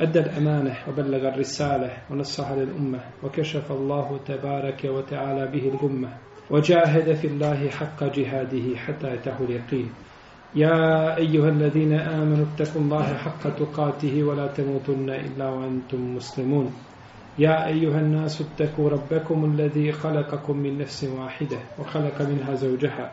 أدى الأمانة وبلغ الرسالة ونصح للأمة وكشف الله تبارك وتعالى به الغمة وجاهد في الله حق جهاده حتى أتاه اليقين. يا أيها الذين آمنوا اتقوا الله حق تقاته ولا تموتن إلا وأنتم مسلمون. يا أيها الناس اتقوا ربكم الذي خلقكم من نفس واحدة وخلق منها زوجها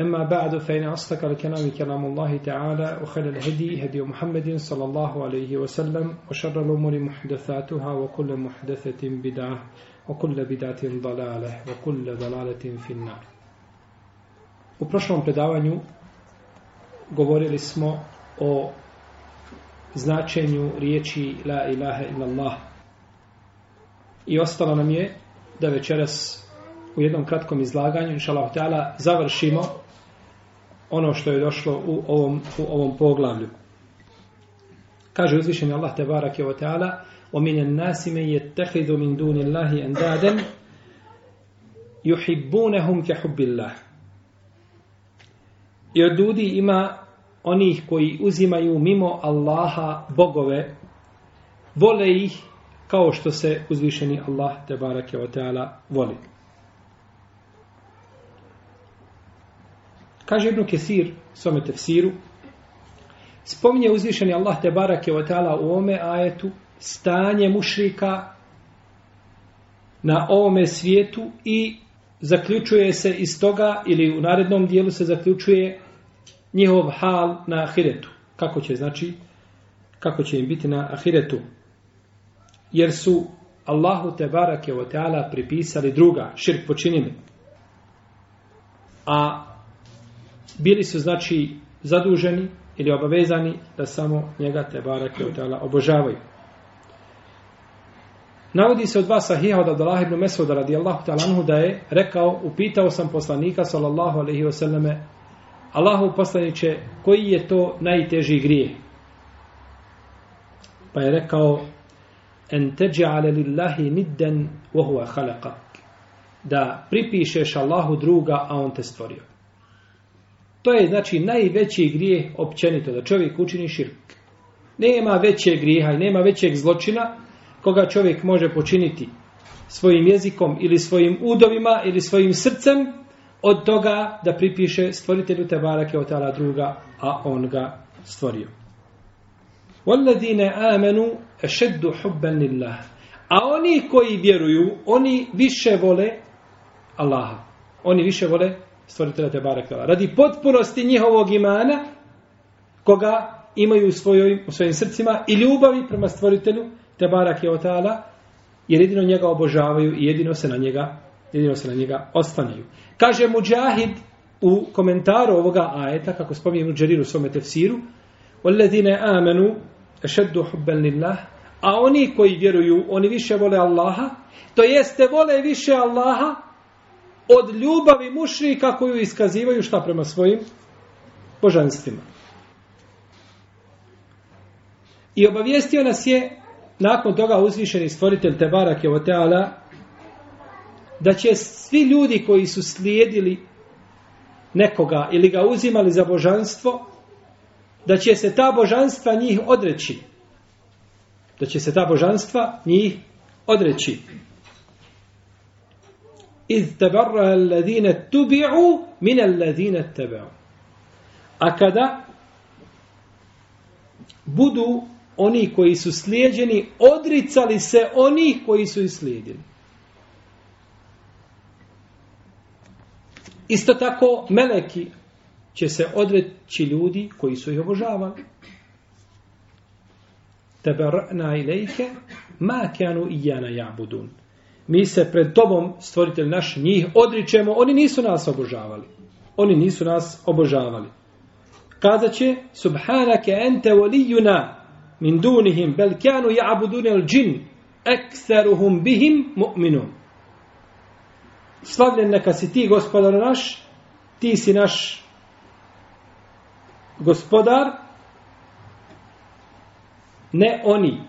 أما بعد فإن أصدق الكلام كلام الله تعالى وخير الهدي هدي محمد صلى الله عليه وسلم وشر الأمور محدثاتها وكل محدثة بدعة وكل بدعة ضلالة وكل ضلالة في النار U prošlom predavanju govorili smo o značenju riječi La ilaha illallah. I ostalo nam je da večeras u jednom kratkom izlaganju, inša Allah, završimo ono što je došlo u ovom, u ovom poglavlju. Kaže uzvišeni Allah te barak je o teala وَمِنَ النَّاسِ مَنْ يَتَّخِذُ مِنْ دُونِ اللَّهِ أَنْدَادًا يُحِبُّونَهُمْ كَحُبِّ اللَّهِ I od ljudi ima onih koji uzimaju mimo Allaha bogove, vole ih kao što se uzvišeni Allah te barake o teala voli. Kaže Ibn Kesir, svome tefsiru, spominje uzvišeni Allah te barake o teala u ome ajetu stanje mušrika na ovome svijetu i zaključuje se iz toga ili u narednom dijelu se zaključuje njihov hal na ahiretu. Kako će znači kako će im biti na ahiretu? Jer su Allahu te barake o teala pripisali druga, širk počinili. A bili su znači zaduženi ili obavezani da samo njega te barake o obožavaju. Navodi se od dva sahiha od Abdullah ibn Mesuda radijallahu ta'ala anhu da je rekao, upitao sam poslanika sallallahu alaihi wa sallame, Allahu poslaniće, koji je to najteži grije? Pa je rekao, en teđa'ale lillahi nidden vohuva halaka. Da pripišeš Allahu druga, a on te stvorio. To je znači najveći grije općenito, da čovjek učini širk. Nema većeg grijeha i nema većeg zločina, koga čovjek može počiniti svojim jezikom ili svojim udovima ili svojim srcem od toga da pripiše stvoritelju te barake od tala druga, a on ga stvorio. وَالَّذِينَ آمَنُوا أَشَدُّ حُبًّا لِلَّهِ A oni koji vjeruju, oni više vole Allaha. Oni više vole stvoritelja te barake Radi potpunosti njihovog imana, koga imaju u, svojoj, u svojim srcima i ljubavi prema stvoritelju, te barak je otala, jer jedino njega obožavaju i jedino se na njega, jedino se na njega oslanjaju. Kaže Mujahid u komentaru ovoga ajeta, kako spominje Mujahid u svome tefsiru, وَالَّذِينَ آمَنُوا أَشَدُّ حُبًّا لِلَّهِ A oni koji vjeruju, oni više vole Allaha, to jeste vole više Allaha od ljubavi mušrika koju iskazivaju šta prema svojim božanstvima. I obavijestio nas je nakon toga uzvišeni stvoritelj Tebarak je Oteala da će svi ljudi koji su slijedili nekoga ili ga uzimali za božanstvo da će se ta božanstva njih odreći. Da će se ta božanstva njih odreći. Iz tebarra alladine tubi'u min alladine tebe'u. A kada budu oni koji su slijedjeni odricali se oni koji su ih slijedili. Isto tako meleki će se odreći ljudi koji su ih obožavali. teberna ilajke ma kanu ijana ja'budun. Mi se pred tobom, stvoritelj naš, njih odričemo, oni nisu nas obožavali. Oni nisu nas obožavali. Kazat će, subhanake ente volijuna min dunihim, bel kanu ja'budun el džin, ekseruhum bihim mu'minun. Slavljen neka si ti, gospodar naš, ti si naš gospodar, ne oni.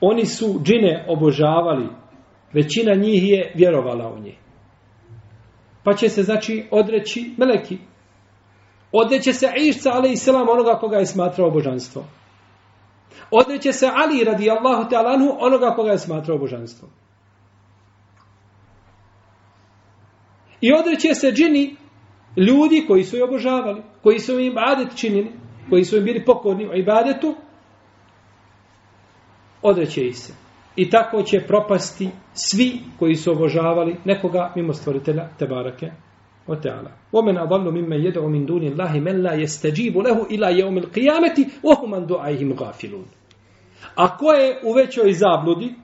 Oni su džine obožavali, većina njih je vjerovala u nje. Pa će se, znači, odreći meleki. Odreće se Išca, ali i selam onoga koga je smatrao božanstvo. Odreće se Ali, radi Allahu te onoga koga je smatrao božanstvo. I odreće se džini, ljudi koji su je obožavali, koji su im ibadet činili, koji su im bili pokorni u ibadetu, odreće ih se. I tako će propasti svi koji su obožavali nekoga mimo stvoritelja Tebarake o Teala. Omen adallu mimme jedu min duni Allahi men la jesteđibu lehu ila jeumil qiyameti ohuman du'ajhim gafilun. A ko je u većoj zabludi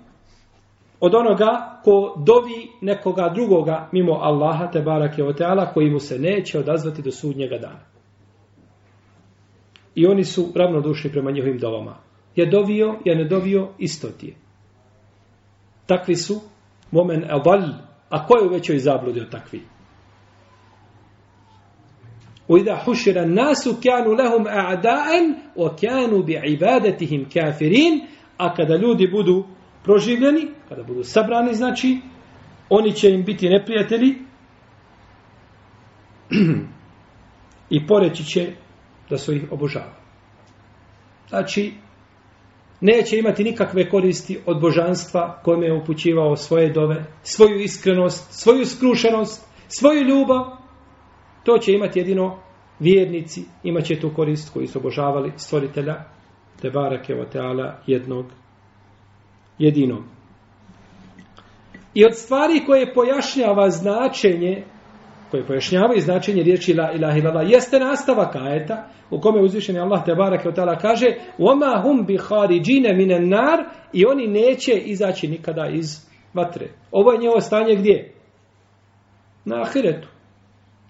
od onoga ko dovi nekoga drugoga mimo Allaha Tebarake o Teala koji mu se neće odazvati do sudnjega dana. I oni su ravnodušni prema njihovim dovama. Je dovio, je ne dovio, isto ti je Takvi su momen adal, a ko je u većoj zabludi od takvi? وإذا حشر الناس كانوا لهم أعداء وكانوا بعبادتهم كافرين a kada ljudi budu proživljeni, kada budu sabrani, znači, oni će im biti neprijatelji i poreći će da su ih obožavali. Znači, neće imati nikakve koristi od božanstva kome je upućivao svoje dove, svoju iskrenost, svoju skrušenost, svoju ljubav. To će imati jedino vjernici, imat će tu korist koji su obožavali stvoritelja, te barake o teala jednog, jedinog. I od stvari koje pojašnjava značenje, koje pojašnjavaju značenje riječi la ilaha illallah jeste nastavak ajeta u kome uzvišeni Allah te bareke ve taala kaže: "Wama hum bi kharijin minan nar" i oni neće izaći nikada iz vatre. Ovo je njihovo stanje gdje? Na ahiretu.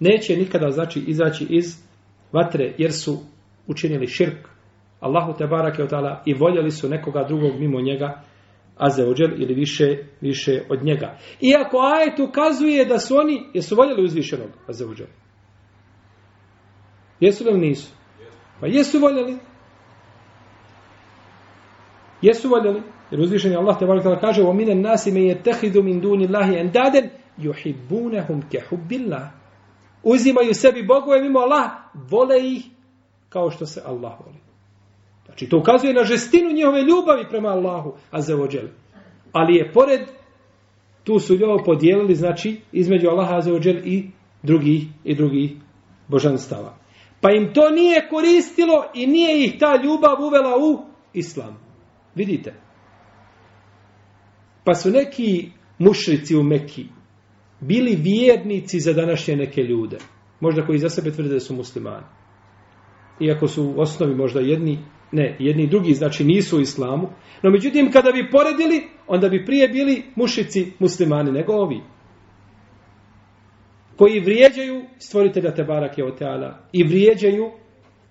Neće nikada znači izaći iz vatre jer su učinili širk Allahu te bareke ve taala i voljeli su nekoga drugog mimo njega azeođel ili više, više od njega. Iako ajet ukazuje da su oni, jesu voljeli uzvišenog azeođel? Jesu li nisu? Pa jesu voljeli. Jesu voljeli. Jer uzvišen je Allah te barak kaže o mine nasi me je tehidu min duni Allahi endaden juhibbunehum ke hubbillah. Uzimaju sebi bogove mimo Allah, vole ih kao što se Allah voli. Znači to ukazuje na žestinu njihove ljubavi prema Allahu, a za. Ali je pored, tu su ljubav podijelili, znači, između Allaha za i drugih, i drugih božanstava. Pa im to nije koristilo i nije ih ta ljubav uvela u islam. Vidite. Pa su neki mušrici u Mekki bili vjernici za današnje neke ljude. Možda koji za sebe tvrde da su muslimani. Iako su u osnovi možda jedni, ne, jedni i drugi, znači nisu u islamu. No međutim, kada bi poredili, onda bi prije bili mušici muslimani nego ovi koji vrijeđaju stvoritelja Tebarake o Teala i vrijeđaju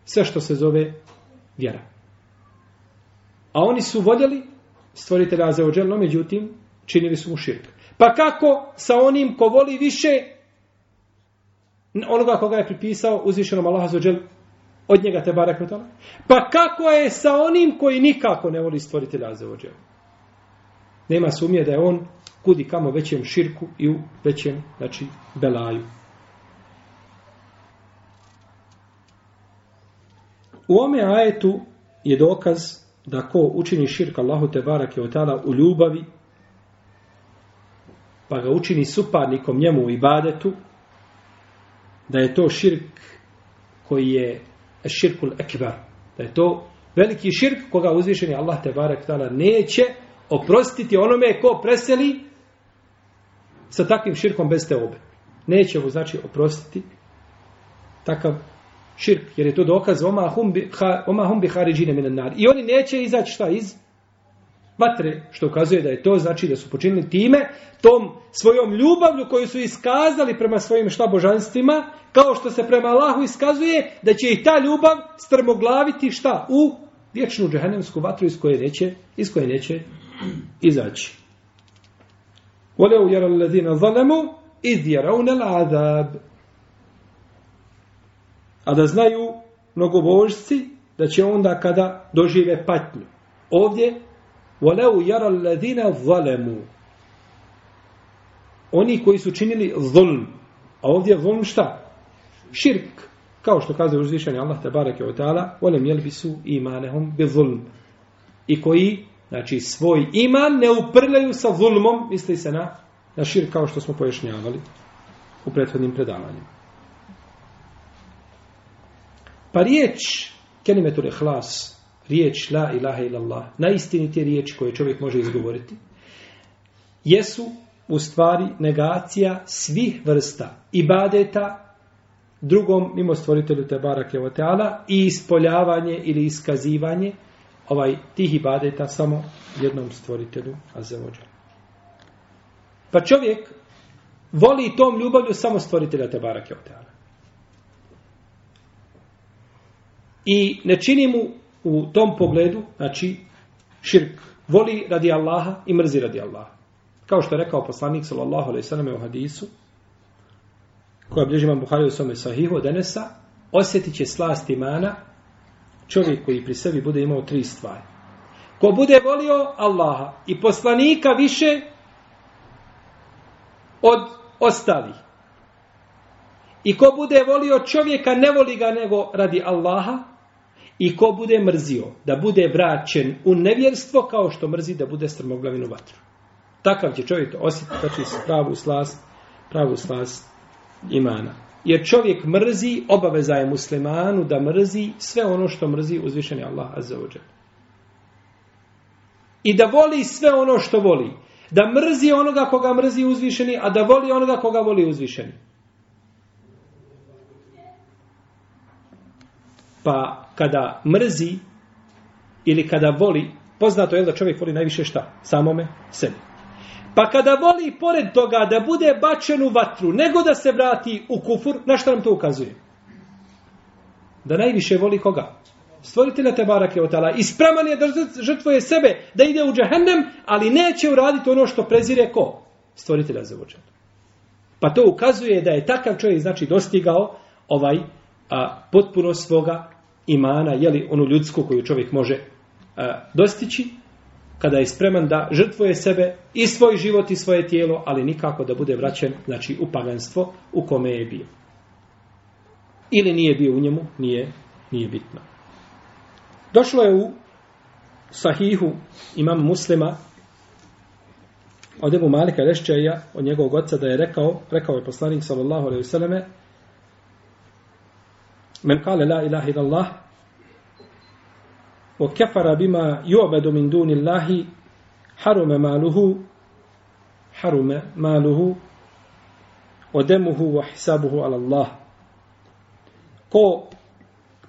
sve što se zove vjera. A oni su voljeli stvoritelja Azeođel, no međutim, činili su mu širk. Pa kako sa onim ko voli više onoga koga je pripisao uzvišenom Allah Azeođel od njega te barek vatala. Pa kako je sa onim koji nikako ne voli stvoritelja ođe? Nema sumnje da je on kudi kamo većem širku i u većem, znači, belaju. U ome ajetu je dokaz da ko učini širk Allahu te barake od tada u ljubavi, pa ga učini suparnikom njemu u ibadetu, da je to širk koji je širkul ekbar. Da je to veliki širk koga uzvišeni Allah te barek neće oprostiti onome ko preseli sa takvim širkom bez te obe. Neće mu znači oprostiti takav širk, jer je to dokaz oma hum bi, ha, oma hum bi hariđine minan nar. I oni neće izaći šta iz vatre, što ukazuje da je to, znači da su počinili time, tom svojom ljubavlju koju su iskazali prema svojim šta božanstvima, kao što se prema Allahu iskazuje da će ih ta ljubav strmoglaviti šta u vječnu džehennemsku vatru iz koje neće, iz koje neće izaći. Voleo jeral ladina zalemu iz jerauna l'adab. A da znaju mnogobožci da će onda kada dožive patnju. Ovdje وَلَوْ يَرَ الَّذِينَ ظَلَمُوا Oni koji su činili zulm. A ovdje je zulm šta? Širk. Kao što kaže uzvišenje Allah te bareke o ta'ala وَلَمْ يَلْبِسُوا إِمَانَهُمْ بِظُلْمِ I koji znači svoj iman ne uprljaju sa zulmom, misli se na, na širk kao što smo pojašnjavali u prethodnim predavanjima. Pa riječ kelimetul ihlas, riječ la ilaha illallah, najistinitije riječi koje čovjek može izgovoriti, jesu u stvari negacija svih vrsta ibadeta drugom mimo stvoritelju te barake o teala i ispoljavanje ili iskazivanje ovaj tih ibadeta samo jednom stvoritelju azevođa. Pa čovjek voli tom ljubavlju samo stvoritelja te barake o teala. I ne čini mu u tom pogledu, znači, širk. Voli radi Allaha i mrzi radi Allaha. Kao što je rekao poslanik, sallallahu alaihi sallam, u hadisu, koja bliži imam Buhari u svome sahihu od Enesa, osjetit će slast imana čovjek koji pri sebi bude imao tri stvari. Ko bude volio Allaha i poslanika više od ostalih. I ko bude volio čovjeka, ne voli ga nego radi Allaha, I ko bude mrzio da bude vraćen u nevjerstvo kao što mrzi da bude strmoglavin u vatru. Takav će čovjek osjetiti znači pravu slast, pravu slast imana. Jer čovjek mrzi, obaveza je muslimanu da mrzi sve ono što mrzi uzvišeni Allah azza. I da voli sve ono što voli. Da mrzi onoga koga mrzi uzvišeni, a da voli onoga koga voli uzvišeni. Pa kada mrzi ili kada voli, poznato je da čovjek voli najviše šta? Samome sebi. Pa kada voli pored toga da bude bačen u vatru, nego da se vrati u kufur, na što nam to ukazuje? Da najviše voli koga? Stvoritelja te barake od tala. Ispraman je da žrtvoje sebe, da ide u džahennem, ali neće uraditi ono što prezire ko? Stvoritelja za vođan. Pa to ukazuje da je takav čovjek znači dostigao ovaj a, potpuno svoga imana, jeli onu ljudsku koju čovjek može a, dostići, kada je spreman da žrtvuje sebe i svoj život i svoje tijelo, ali nikako da bude vraćen znači, u paganstvo u kome je bio. Ili nije bio u njemu, nije, nije bitno. Došlo je u sahihu imam muslima od Ebu Malika Rešćeja, od njegovog oca da je rekao, rekao je poslanik sallallahu alaihi vseleme, Men kale la ilaha illallah wa kafara bima yu'badu min duni Allahi haruma maluhu haruma maluhu wa damuhu wa hisabuhu ala Allah. Ko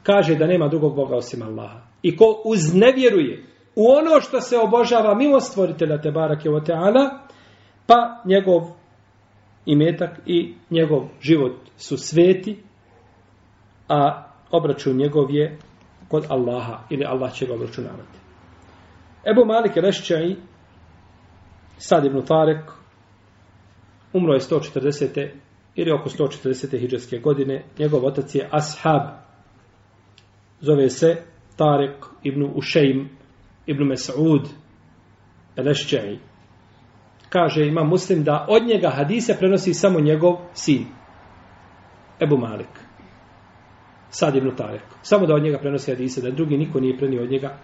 kaže da nema drugog Boga osim Allaha i ko uznevjeruje u ono što se obožava mimo stvoritelja te barake o teala, pa njegov imetak i njegov život su sveti, a obračun njegov je kod Allaha ili Allah će ga obračunavati. Ebu Malik Rešćaj, Sad ibn Tarek, umro je 140. ili oko 140. hijđarske godine. Njegov otac je Ashab. Zove se Tarek ibn Ušejm ibn Mes'ud Rešćaj. Kaže, ima muslim da od njega hadise prenosi samo njegov sin. Ebu Malik. Sad ibn Tarek. Samo da od njega prenosi hadise, da drugi niko nije prenio od njega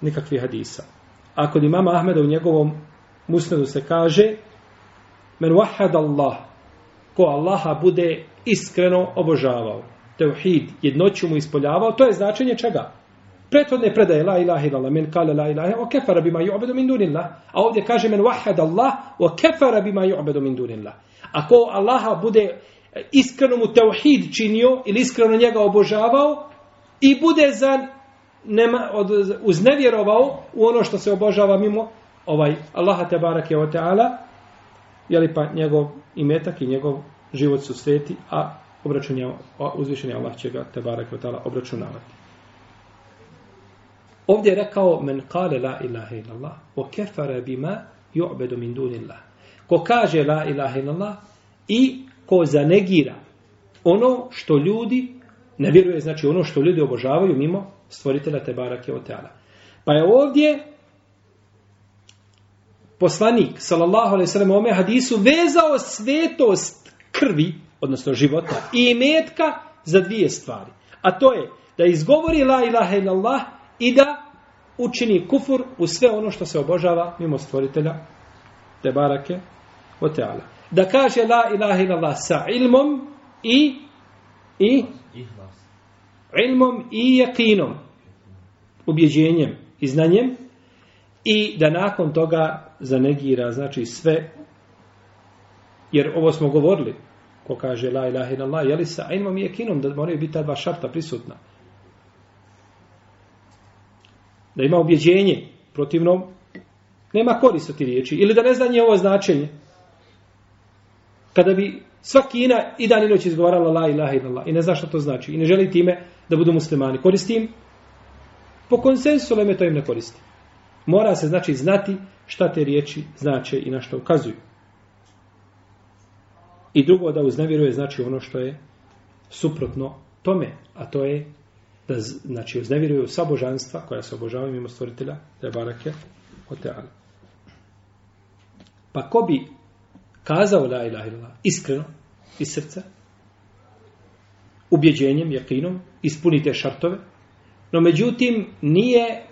nikakvih hadisa. A kod imama Ahmeda u njegovom musnedu se kaže men wahad Allah ko Allaha bude iskreno obožavao. Teuhid, jednoću mu ispoljavao, to je značenje čega? Prethodne predaje la ilaha illallah, men kale la ilaha, o kefara bima ju'bedu min dunillah. A ovdje kaže men wahad Allah, o kefara bima ju'bedu min dunillah. Ako Allaha bude iskreno mu teuhid činio ili iskreno njega obožavao i bude za nema, od, uznevjerovao u ono što se obožava mimo ovaj Allaha te barake o teala jeli pa njegov imetak i njegov život su sveti a obračunja uzvišenje Allah će ga te barake o teala obračunavati. Ovdje je rekao men kale la ilaha illallah o kefare bima ju'bedu min dunillah. Ko kaže la ilaha illallah i ko zanegira ono što ljudi ne vjeruje znači ono što ljudi obožavaju mimo stvoritelja te barake. Pa je ovdje poslanik, sallallahu alaihi sallam, u ome hadisu vezao svetost krvi, odnosno života, i metka za dvije stvari. A to je da izgovori la ilaha illallah i da učini kufur u sve ono što se obožava mimo stvoritelja te Oteala. o. Da kaže la ilaha illallah sa ilmom i i ilmom i jakinom. Ubjeđenjem i znanjem. I da nakon toga zanegira znači sve. Jer ovo smo govorili ko kaže la ilaha illallah je li sa ilmom i jakinom da moraju biti ta dva šarta prisutna. Da ima ubjeđenje protivnom nema korist ti riječi. Ili da ne zna ovo značenje kada bi svaki ina i dan i noć izgovarala la ilaha illallah i ne zna što to znači i ne želi time da budu muslimani koristim po konsensu leme to im ne koristi. Mora se znači znati šta te riječi znače i na što ukazuju. I drugo da uznevjeruje znači ono što je suprotno tome a to je da znači uznevjeruju sva božanstva koja se obožavaju mimo stvoritelja te barake o teala pa ko bi kazao la ilaha illallah iskreno iz srca ubjeđenjem, jakinom ispunite šartove. No međutim nije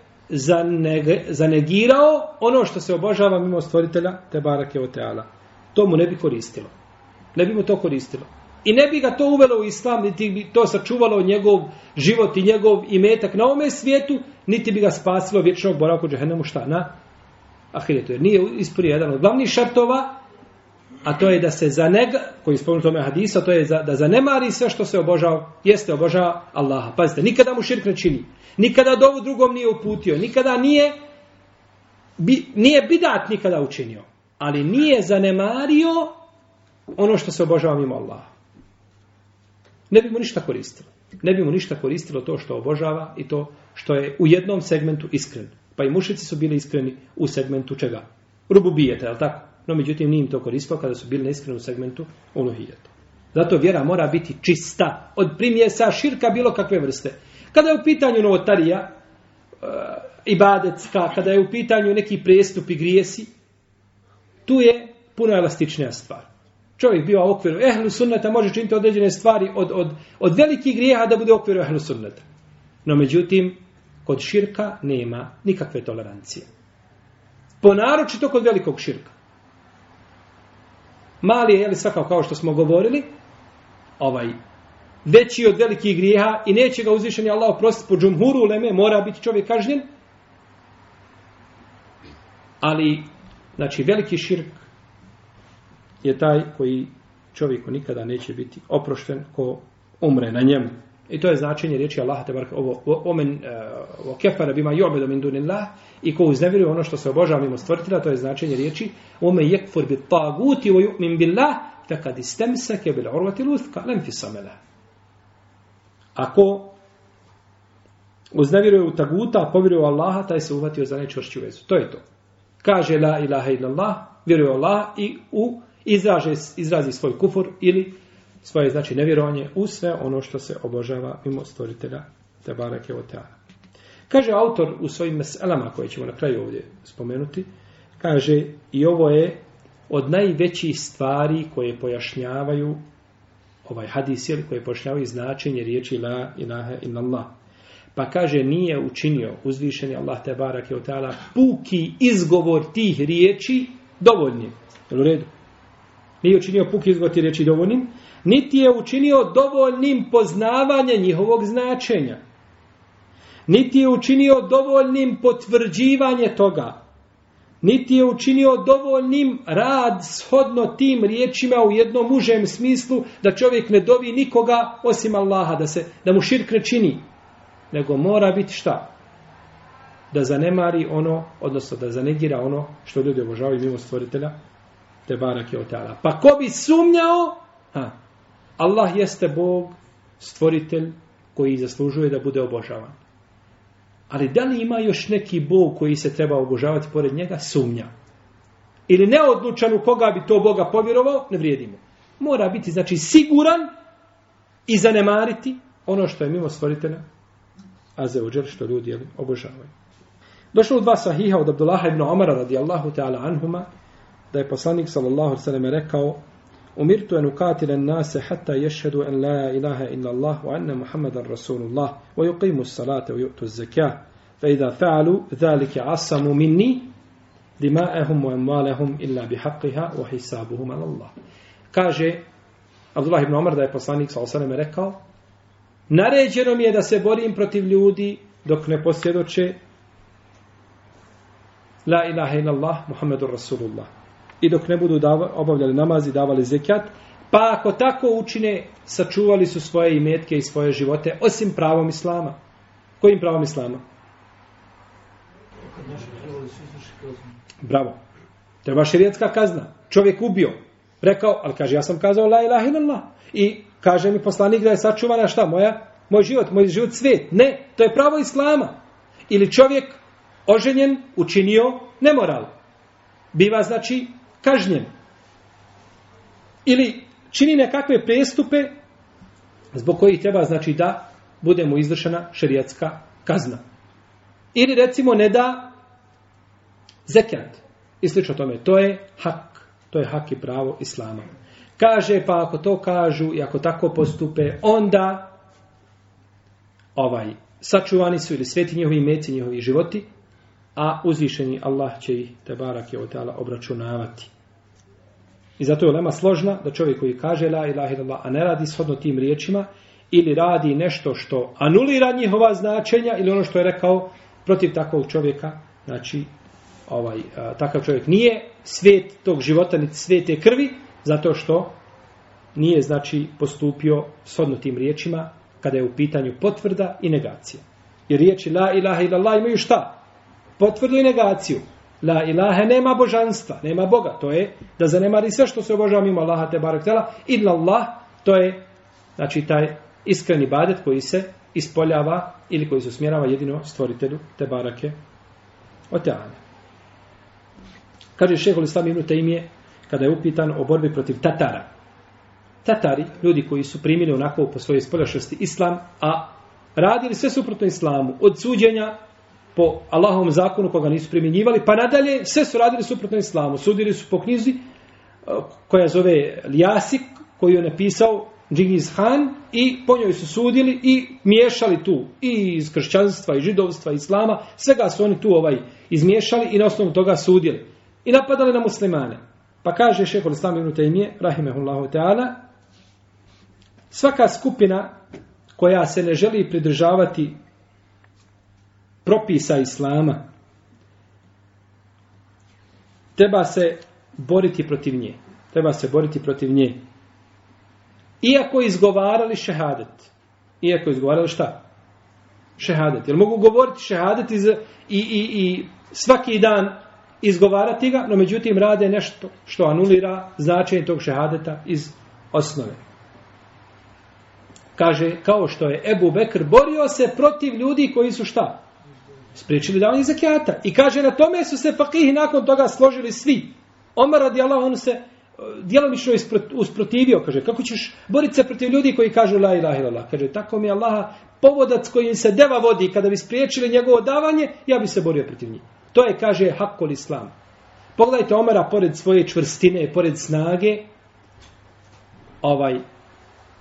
zanegirao ono što se obožava mimo stvoritelja te barake o teala. To mu ne bi koristilo. Ne bi mu to koristilo. I ne bi ga to uvelo u islam niti bi to sačuvalo njegov život i njegov imetak na ome svijetu niti bi ga spasilo vječnog boravka u džahennemu šta na ahiretu. Jer nije ispunio jedan od glavnih šartova a to je da se za nega, koji spomenu tome hadisa, to je za, da zanemari sve što se obožava, jeste obožava Allaha. Pazite, nikada mu širk ne čini, nikada dovu drugom nije uputio, nikada nije, bi, nije bidat nikada učinio, ali nije zanemario ono što se obožava mimo Allaha. Ne bi mu ništa koristilo. Ne bi mu ništa koristilo to što obožava i to što je u jednom segmentu iskren. Pa i mušici su bili iskreni u segmentu čega? Rububijeta, je li tako? No, međutim, nije im to koristilo kada su bili na iskrenom segmentu uluhijeta. Zato vjera mora biti čista. Od primjesa širka bilo kakve vrste. Kada je u pitanju novotarija, e, ibadetska, kada je u pitanju neki prestup i grijesi, tu je puno elastičnija stvar. Čovjek bio u okviru ehlu sunneta, može činiti određene stvari od, od, od velikih grijeha da bude u okviru ehlu sunneta. No, međutim, kod širka nema nikakve tolerancije. Ponaročito kod velikog širka. Mali je, jeli svakako kao što smo govorili, ovaj, veći od velikih grijeha i neće ga uzvišeni Allah oprostiti po džumhuru leme, mora biti čovjek kažnjen. Ali, znači, veliki širk je taj koji čovjeku nikada neće biti oprošten ko umre na njemu. I to je značenje riječi Allaha te baraka ovo omen eh, o kefara bima yu'budu min dunillah i ko uznevjeruje ono što se obožava mimo stvoritelja, to je značenje riječi ome yekfur bit taguti wa yu'min billah faqad istamsaka bil urvati al-wuthqa lam fisamala. Ako uznevjeruje u taguta, a povjeruje u Allaha, taj se uvatio za najčvršću vezu. To je to. Kaže la ilaha illallah, vjeruje u Allah i u izraže, izrazi svoj kufur ili svoje znači nevjerovanje u sve ono što se obožava mimo stvoritelja te Oteana. Kaže autor u svojim meselama koje ćemo na kraju ovdje spomenuti, kaže i ovo je od najvećih stvari koje pojašnjavaju ovaj hadis ili koje pojašnjavaju značenje riječi la ilaha illallah. Pa kaže nije učinio uzvišeni Allah te barak je otala puki izgovor tih riječi dovoljni. Jel u redu? Nije učinio puki izgovor tih riječi dovoljnim, niti je učinio dovoljnim poznavanje njihovog značenja. Niti je učinio dovoljnim potvrđivanje toga. niti je učinio dovoljnim rad shodno tim riječima u jednom užem smislu da čovjek ne dovi nikoga osim Allaha, da, se, da mu širk ne čini. Nego mora biti šta? Da zanemari ono, odnosno da zanegira ono što ljudi obožavaju mimo stvoritelja, te barak je otala. Pa ko bi sumnjao? Ha, Allah jeste Bog, stvoritelj koji zaslužuje da bude obožavan. Ali da li ima još neki Bog koji se treba obožavati pored njega? Sumnja. Ili neodlučan u koga bi to Boga povjerovao? Ne vrijedimo. Mora biti, znači, siguran i zanemariti ono što je mimo stvoritelja, a za što ljudi jeli, obožavaju. Došlo u dva sahiha od Abdullaha ibn Omara radijallahu ta'ala anhuma, da je poslanik sallallahu sallam rekao Umirtu en ukatile nase hatta ješhedu en la ilaha illa Allah wa anna Muhammadan Rasulullah wa yuqimu salate wa yu'tu zekah fa idha fa'alu dhalike asamu minni dima'ahum wa amwalahum illa bihaqqiha wa hisabuhum ala Allah. Kaže Abdullah ibn Omar da je poslanik sa osaneme rekao Naređeno mi je da se borim protiv ljudi dok ne posvjedoče La ilaha illallah Muhammedur Rasulullah i dok ne budu dava, obavljali namaz i davali zekjat, pa ako tako učine, sačuvali su svoje imetke i svoje živote, osim pravom islama. Kojim pravom islama? Bravo. Treba širijetska kazna. Čovjek ubio. Rekao, ali kaže, ja sam kazao la ilaha illallah. I kaže mi poslanik da je sačuvana šta? Moja, moj život, moj život svijet. Ne, to je pravo islama. Ili čovjek oženjen učinio nemoral. Biva znači kažnjen. Ili čini nekakve prestupe zbog kojih treba znači da bude mu izvršena šerijatska kazna. Ili recimo ne da zekijat. I slično tome. To je hak. To je hak i pravo islama. Kaže pa ako to kažu i ako tako postupe, onda ovaj sačuvani su ili sveti njihovi meci, njihovi životi, a uzvišeni Allah će ih te barak je otala obračunavati. I zato je lema složna da čovjek koji kaže la ilaha illallah, a ne radi shodno tim riječima, ili radi nešto što anulira njihova značenja, ili ono što je rekao protiv takvog čovjeka, znači ovaj, a, takav čovjek nije svet tog života, niti svete krvi, zato što nije znači postupio shodno tim riječima kada je u pitanju potvrda i negacija. I riječi la ilaha illallah imaju šta? Potvrdili negaciju. La ilaha nema božanstva, nema Boga. To je da zanemari sve što se obožava mimo Allaha te barek tela. Illa Allah, to je znači taj iskreni badet koji se ispoljava ili koji se usmjerava jedino stvoritelju te barake o. Kaže šehol islam ibn Taymije kada je upitan o borbi protiv Tatara. Tatari, ljudi koji su primili onako po svojoj spoljašnosti islam, a radili sve suprotno islamu, od suđenja po Allahovom zakonu koga nisu primjenjivali, pa nadalje sve su radili suprotno islamu. Sudili su po knjizi e, koja zove Ljasik, koju je napisao Džigiz Han i po njoj su sudili i miješali tu i iz kršćanstva i židovstva i islama, svega su oni tu ovaj izmiješali i na osnovu toga sudili. I napadali na muslimane. Pa kaže šehol islam ibn Taymije, rahimehullahu ta'ala, svaka skupina koja se ne želi pridržavati propisa islama. Treba se boriti protiv nje. Treba se boriti protiv nje. Iako izgovarali šehadet. Iako izgovarali šta? Šehadet. Jel mogu govoriti šehadet iz, i, i, i svaki dan izgovarati ga no međutim rade nešto što anulira značenje tog šehadeta iz osnove. Kaže kao što je Ebu Bekr borio se protiv ljudi koji su šta? Spriječili davanje zakijata. I kaže, na tome su se fakihi nakon toga složili svi. Omar radi Allah, on se e, djelomično usprotivio, kaže, kako ćeš boriti se protiv ljudi koji kažu la ilaha illallah. Kaže, tako mi Allah, povodac kojim se deva vodi, kada bi spriječili njegovo davanje, ja bi se borio protiv njih. To je, kaže, hakol islam. Pogledajte Omara, pored svoje čvrstine, pored snage, ovaj,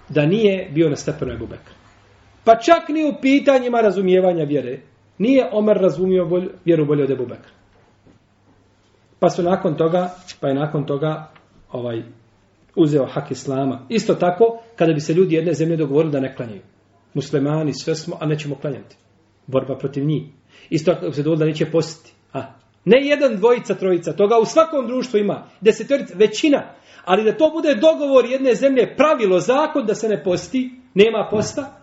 da nije bio na stepenu Ebu Bekra. Pa čak ni u pitanjima razumijevanja vjere. Nije Omer razumio bolj, vjeru bolje od Ebu Bekra. Pa su nakon toga, pa je nakon toga ovaj uzeo hak Islama. Isto tako, kada bi se ljudi jedne zemlje dogovorili da ne klanjaju. Muslimani, sve smo, a nećemo klanjati. Borba protiv njih. Isto tako se dovoljno da neće postiti. A, Ne jedan, dvojica, trojica. Toga u svakom društvu ima. Desetorica, većina. Ali da to bude dogovor jedne zemlje, pravilo, zakon da se ne posti, nema posta.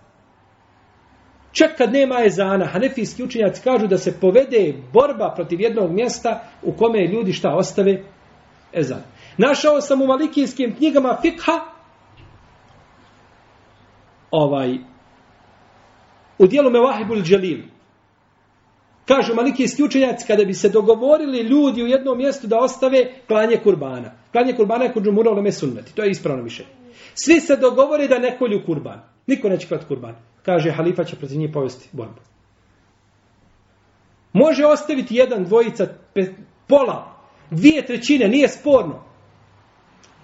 Čak kad nema ezana, hanefijski učenjaci kažu da se povede borba protiv jednog mjesta u kome ljudi šta ostave ezan. Našao sam u malikijskim knjigama fikha ovaj u dijelu Mevahibul Dželil Kažu malikijski učenjaci, kada bi se dogovorili ljudi u jednom mjestu da ostave klanje kurbana. Klanje kurbana je kod džumura uleme sunnati. To je ispravno mišljenje. Svi se dogovore da ne kolju kurban. Niko neće klati kurban. Kaže, halifa će protiv njih povesti borbu. Može ostaviti jedan, dvojica, pola, dvije trećine, nije sporno.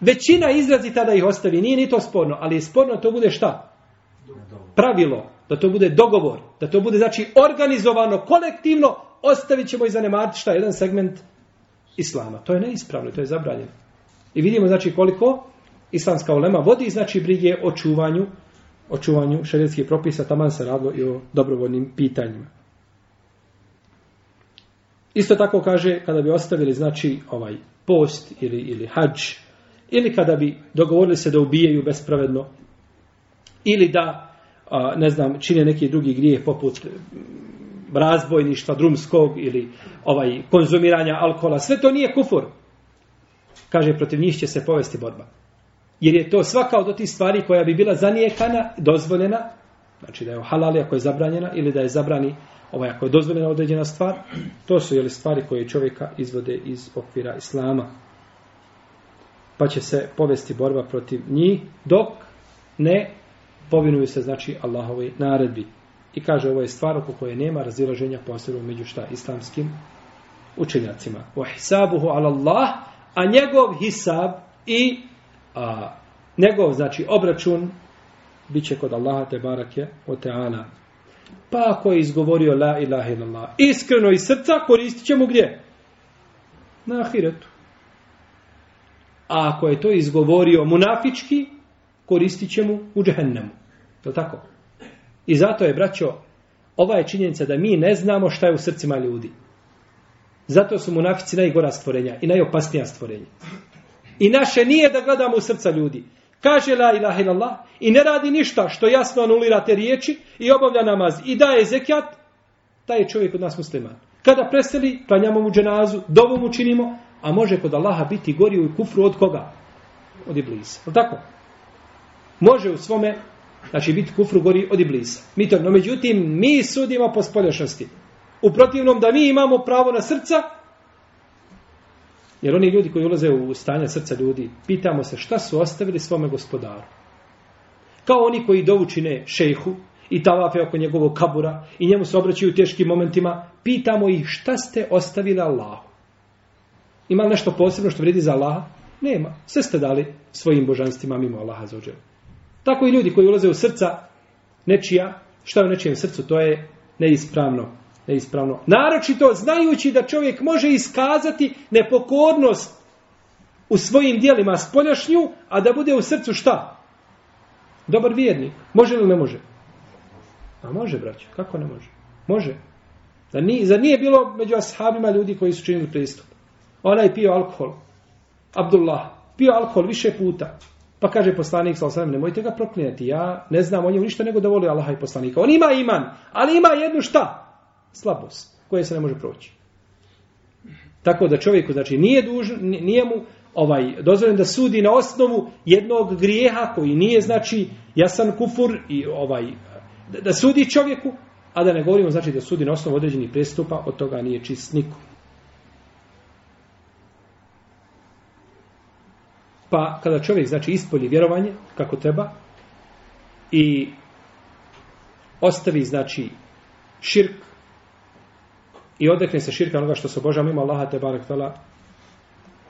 Većina izrazi tada ih ostavi, nije ni to sporno, ali je sporno to bude šta? Pravilo, da to bude dogovor, da to bude znači organizovano, kolektivno, ostavit ćemo i zanemariti šta jedan segment islama. To je neispravno, to je zabranjeno. I vidimo znači koliko islamska ulema vodi znači brige o čuvanju o čuvanju propisa, taman se radilo i o dobrovoljnim pitanjima. Isto tako kaže, kada bi ostavili, znači, ovaj post ili, ili hađ, ili kada bi dogovorili se da ubijaju bespravedno, ili da, a, ne znam, čine neki drugi grijeh poput razbojništva drumskog ili ovaj konzumiranja alkohola, sve to nije kufur. Kaže, protiv njih će se povesti borba. Jer je to svaka od tih stvari koja bi bila zanijekana, dozvoljena, znači da je halal ako je zabranjena, ili da je zabrani ovaj, ako je dozvoljena određena stvar, to su jeli, stvari koje čovjeka izvode iz okvira islama. Pa će se povesti borba protiv njih, dok ne povinuju se, znači, Allahove naredbi. I kaže, ovo je stvar oko koje nema razilaženja posebno među šta islamskim učenjacima. Wa hisabuhu ala Allah, a njegov hisab i a, njegov, znači, obračun bit će kod Allaha te barake o teana. Pa ako je izgovorio la ilaha illallah, iskreno iz srca, koristit ćemo gdje? Na ahiretu. A ako je to izgovorio munafički, koristit mu u džehennemu. To tako? I zato je, braćo, ova je činjenica da mi ne znamo šta je u srcima ljudi. Zato su munafici najgora stvorenja i najopasnija stvorenja. I naše nije da gledamo u srca ljudi. Kaže la ilaha illallah i ne radi ništa što jasno anulira te riječi i obavlja namaz i daje zekijat, taj je čovjek od nas musliman. Kada preseli, klanjamo mu dženazu, dovu mu činimo, a može kod Allaha biti gori u kufru od koga? Od iblisa. Je tako? Može u svome, znači biti kufru gori od iblisa. Mi to, no međutim, mi sudimo po spolješnosti. U protivnom da mi imamo pravo na srca, Jer oni ljudi koji ulaze u stanje srca ljudi, pitamo se šta su ostavili svome gospodaru. Kao oni koji dovučine šejhu i tavafe oko njegovog kabura i njemu se obraćaju u teškim momentima, pitamo ih šta ste ostavili Allahu. Ima nešto posebno što vredi za Allaha? Nema. Sve ste dali svojim božanstvima mimo Allaha za ođelu. Tako i ljudi koji ulaze u srca nečija, šta je u nečijem srcu, to je neispravno neispravno. Naročito znajući da čovjek može iskazati nepokornost u svojim dijelima spoljašnju, a da bude u srcu šta? Dobar vjernik. Može li ne može? A može, braćo. Kako ne može? Može. Da nije, za nije bilo među ashabima ljudi koji su činili pristup? Onaj pio alkohol. Abdullah. Pio alkohol više puta. Pa kaže poslanik sa osam, nemojte ga proklinjati. Ja ne znam o njemu ništa nego da voli Allaha i poslanika. On ima iman, ali ima jednu šta? Slabost koje se ne može proći. Tako da čovjeku znači nije dužan, nije mu ovaj dozvoljeno da sudi na osnovu jednog grijeha koji nije znači jasan kufur i ovaj da, da sudi čovjeku, a da ne govorimo znači da sudi na osnovu određenih prestupa, od toga nije čist niko. Pa kada čovjek znači ispolji vjerovanje kako treba i ostavi znači širk i odrekne se širka onoga što se obožava mimo Allaha te barek tala,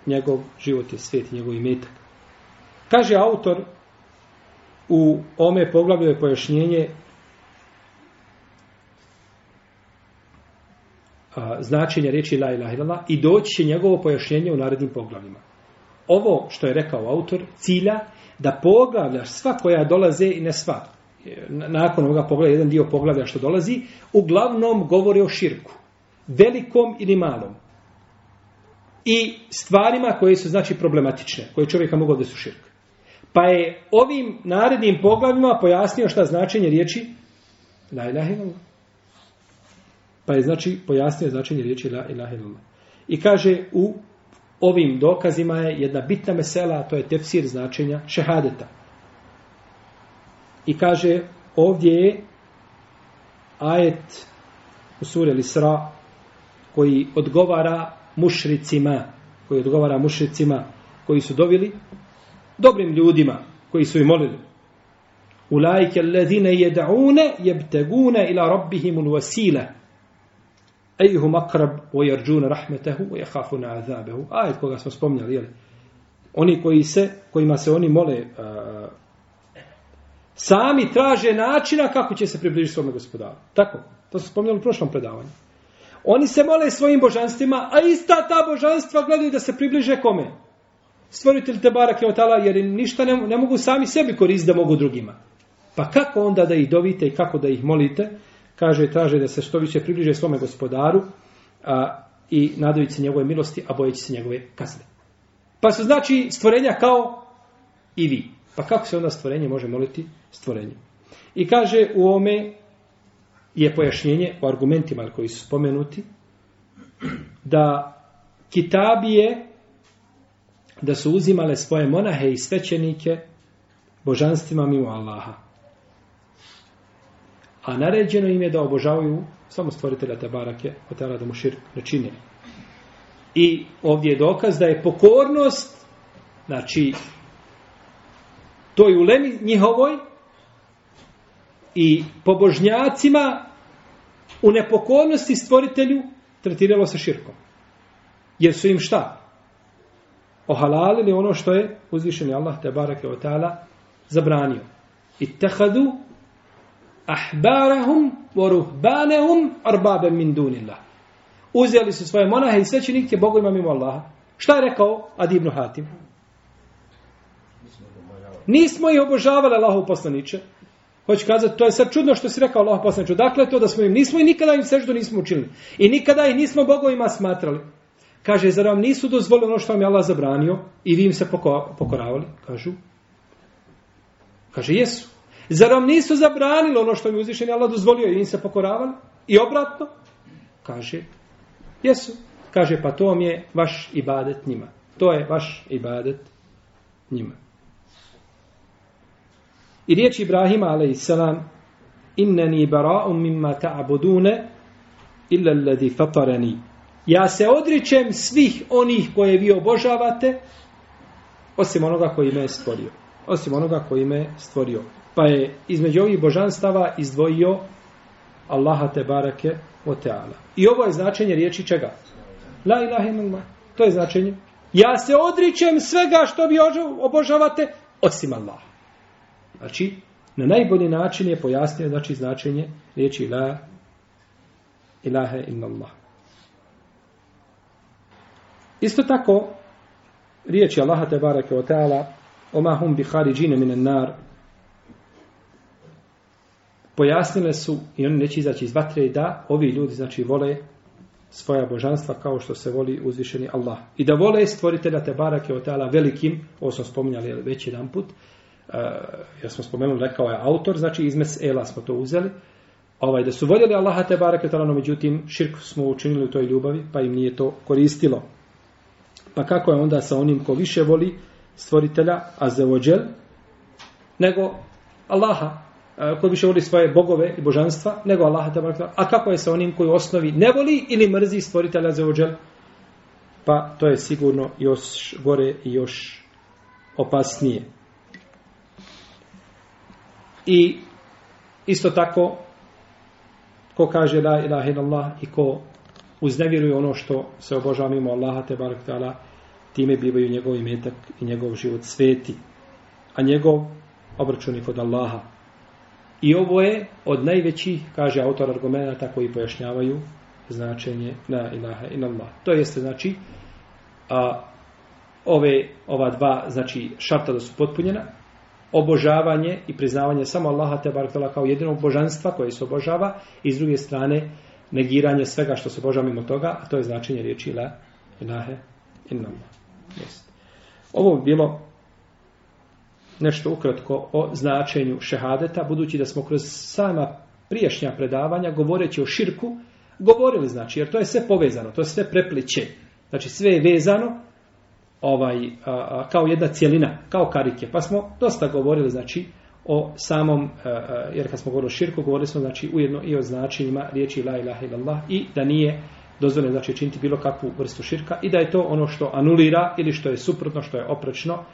njegov život je svet, njegov imetak. Kaže autor u ome poglavlju je pojašnjenje a, značenje riječi la ilaha illallah i doći će njegovo pojašnjenje u narednim poglavljima. Ovo što je rekao autor cilja da poglavlja sva koja dolaze i ne sva. Nakon ovoga poglavlja, jedan dio poglavlja što dolazi, uglavnom govori o širku velikom ili malom. i stvarima koje su znači problematične, koje čovjeka mogu da su širk. Pa je ovim narednim poglavima pojasnio šta značenje riječi la ilaha illallah. Pa je znači pojasnio značenje riječi la ilaha illallah. I kaže u ovim dokazima je jedna bitna mesela, a to je tefsir značenja šehadeta. I kaže ovdje je ajet u suri Lisra koji odgovara mušricima, koji odgovara mušricima koji su dovili dobrim ljudima koji su i molili. Ulajke alladhina yad'una yabtaguna ila rabbihim alwasila Ayhum aqrab wa yarjuna rahmatahu wa yakhafuna 'adhabahu. Ajet koga smo spomnjali, je Oni koji se kojima se oni mole uh, sami traže načina kako će se približiti svom gospodaru. Tako, to smo spomnjali u prošlom predavanju. Oni se mole svojim božanstvima, a ista ta božanstva gledaju da se približe kome? Stvoritelj te barak je otala, jer ništa ne, ne mogu sami sebi koristiti da mogu drugima. Pa kako onda da ih dovite i kako da ih molite? Kaže, traže da se što više približe svome gospodaru a, i nadajući se njegove milosti, a bojeći se njegove kazne. Pa su znači stvorenja kao i vi. Pa kako se onda stvorenje može moliti stvorenje? I kaže u ome je pojašnjenje o argumentima koji su spomenuti da kitabije da su uzimale svoje monahe i svećenike božanstvima mimo Allaha. A naređeno im je da obožavaju samo stvoritelja te barake, o tela da mu širk ne čine. I ovdje je dokaz da je pokornost, znači, toj ulemi njihovoj i pobožnjacima u nepokornosti stvoritelju tretiralo se širkom. Jer su im šta? Ohalalili ono što je uzvišeni Allah te barake o ta'ala zabranio. I tehadu ahbarahum wa ruhbanahum arbabe min dunillah. Uzeli su svoje monahe i svećenike bogovima mimo Allaha. Šta je rekao Adi ibn Hatim? Nismo ih obožavali Allahu poslaniče. Hoće kazati, to je sad čudno što si rekao Allah poslaniče. Dakle, to da smo im nismo i nikada im seždu nismo učinili. I nikada ih nismo bogovima smatrali. Kaže, zar vam nisu dozvolili ono što vam je Allah zabranio i vi im se pokoravali? Kažu. Kaže, jesu. Zar vam nisu zabranili ono što mi uzvišen Allah dozvolio i im se pokoravali? I obratno? Kaže, jesu. Kaže, pa to vam je vaš ibadet njima. To je vaš ibadet njima. I riječ Ibrahima, a.s. inneni bara'um mimma ta'budune illa alladhi fatarani. Ja se odričem svih onih koje vi obožavate, osim onoga koji me je stvorio. Osim onoga koji me je stvorio. Pa je između ovih božanstava izdvojio Allaha te barake o teala. I ovo je značenje riječi čega? La ilaha illallah. To je značenje. Ja se odričem svega što vi obožavate, osim Allaha. Znači, na najbolji način je pojasnio znači, značenje riječi la ilaha illallah. Isto tako, riječi Allaha te barake o ta'ala oma hum bi haridžine minen nar pojasnile su i oni neće izaći iz vatre da ovi ljudi znači vole svoja božanstva kao što se voli uzvišeni Allah. I da vole stvoritelja te barake o ta'ala velikim, ovo smo spominjali već jedan put, Eh, ja smo spomenuli, rekao je autor, znači izmes Ela smo to uzeli, ovaj, da su voljeli Allaha te barake talano, međutim, širk smo učinili u toj ljubavi, pa im nije to koristilo. Pa kako je onda sa onim ko više voli stvoritelja, a zevođel, nego Allaha, eh, ko više voli svoje bogove i božanstva, nego Allaha te barake A kako je sa onim koji u osnovi ne voli ili mrzi stvoritelja za? Pa to je sigurno još gore i još opasnije. I isto tako, ko kaže la ilaha illallah i ko uznevjeruje ono što se obožava mimo Allaha te barak ta'ala, time bivaju njegov imetak i njegov život sveti. A njegov obračun je kod Allaha. I ovo je od najvećih, kaže autor argumenta koji pojašnjavaju značenje la ilaha illallah. To jeste znači a, ove, ova dva znači šarta da su potpunjena, obožavanje i priznavanje samo Allaha te barakala kao jedinog božanstva koje se obožava i s druge strane negiranje svega što se obožava mimo toga, a to je značenje riječi la ilahe illallah. Jest. Ovo bi bilo nešto ukratko o značenju šehadeta, budući da smo kroz sama priješnja predavanja, govoreći o širku, govorili, znači, jer to je sve povezano, to je sve prepliče. Znači, sve je vezano ovaj, a, a, kao jedna cijelina, kao karike. Pa smo dosta govorili, znači, o samom, a, a, jer kad smo govorili o širku, govorili smo, znači, ujedno i o značenjima riječi la ilaha illallah i da nije dozvoljeno, znači, činiti bilo kakvu vrstu širka i da je to ono što anulira ili što je suprotno, što je oprečno,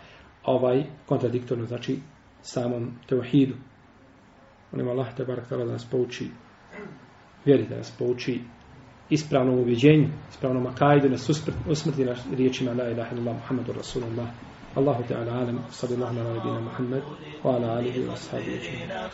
ovaj kontradiktorno, znači, samom teuhidu. Molim Allah te barak da nas pouči vjeri, da nas pouči ispravnom uvjeđenju, ispravnom akajdu, nas usmrti na riječima la ilaha illallah Muhammadu Rasulullah. Allahu Teala alem, sallallahu ala nabina Muhammad, wa ala alihi wa sahabi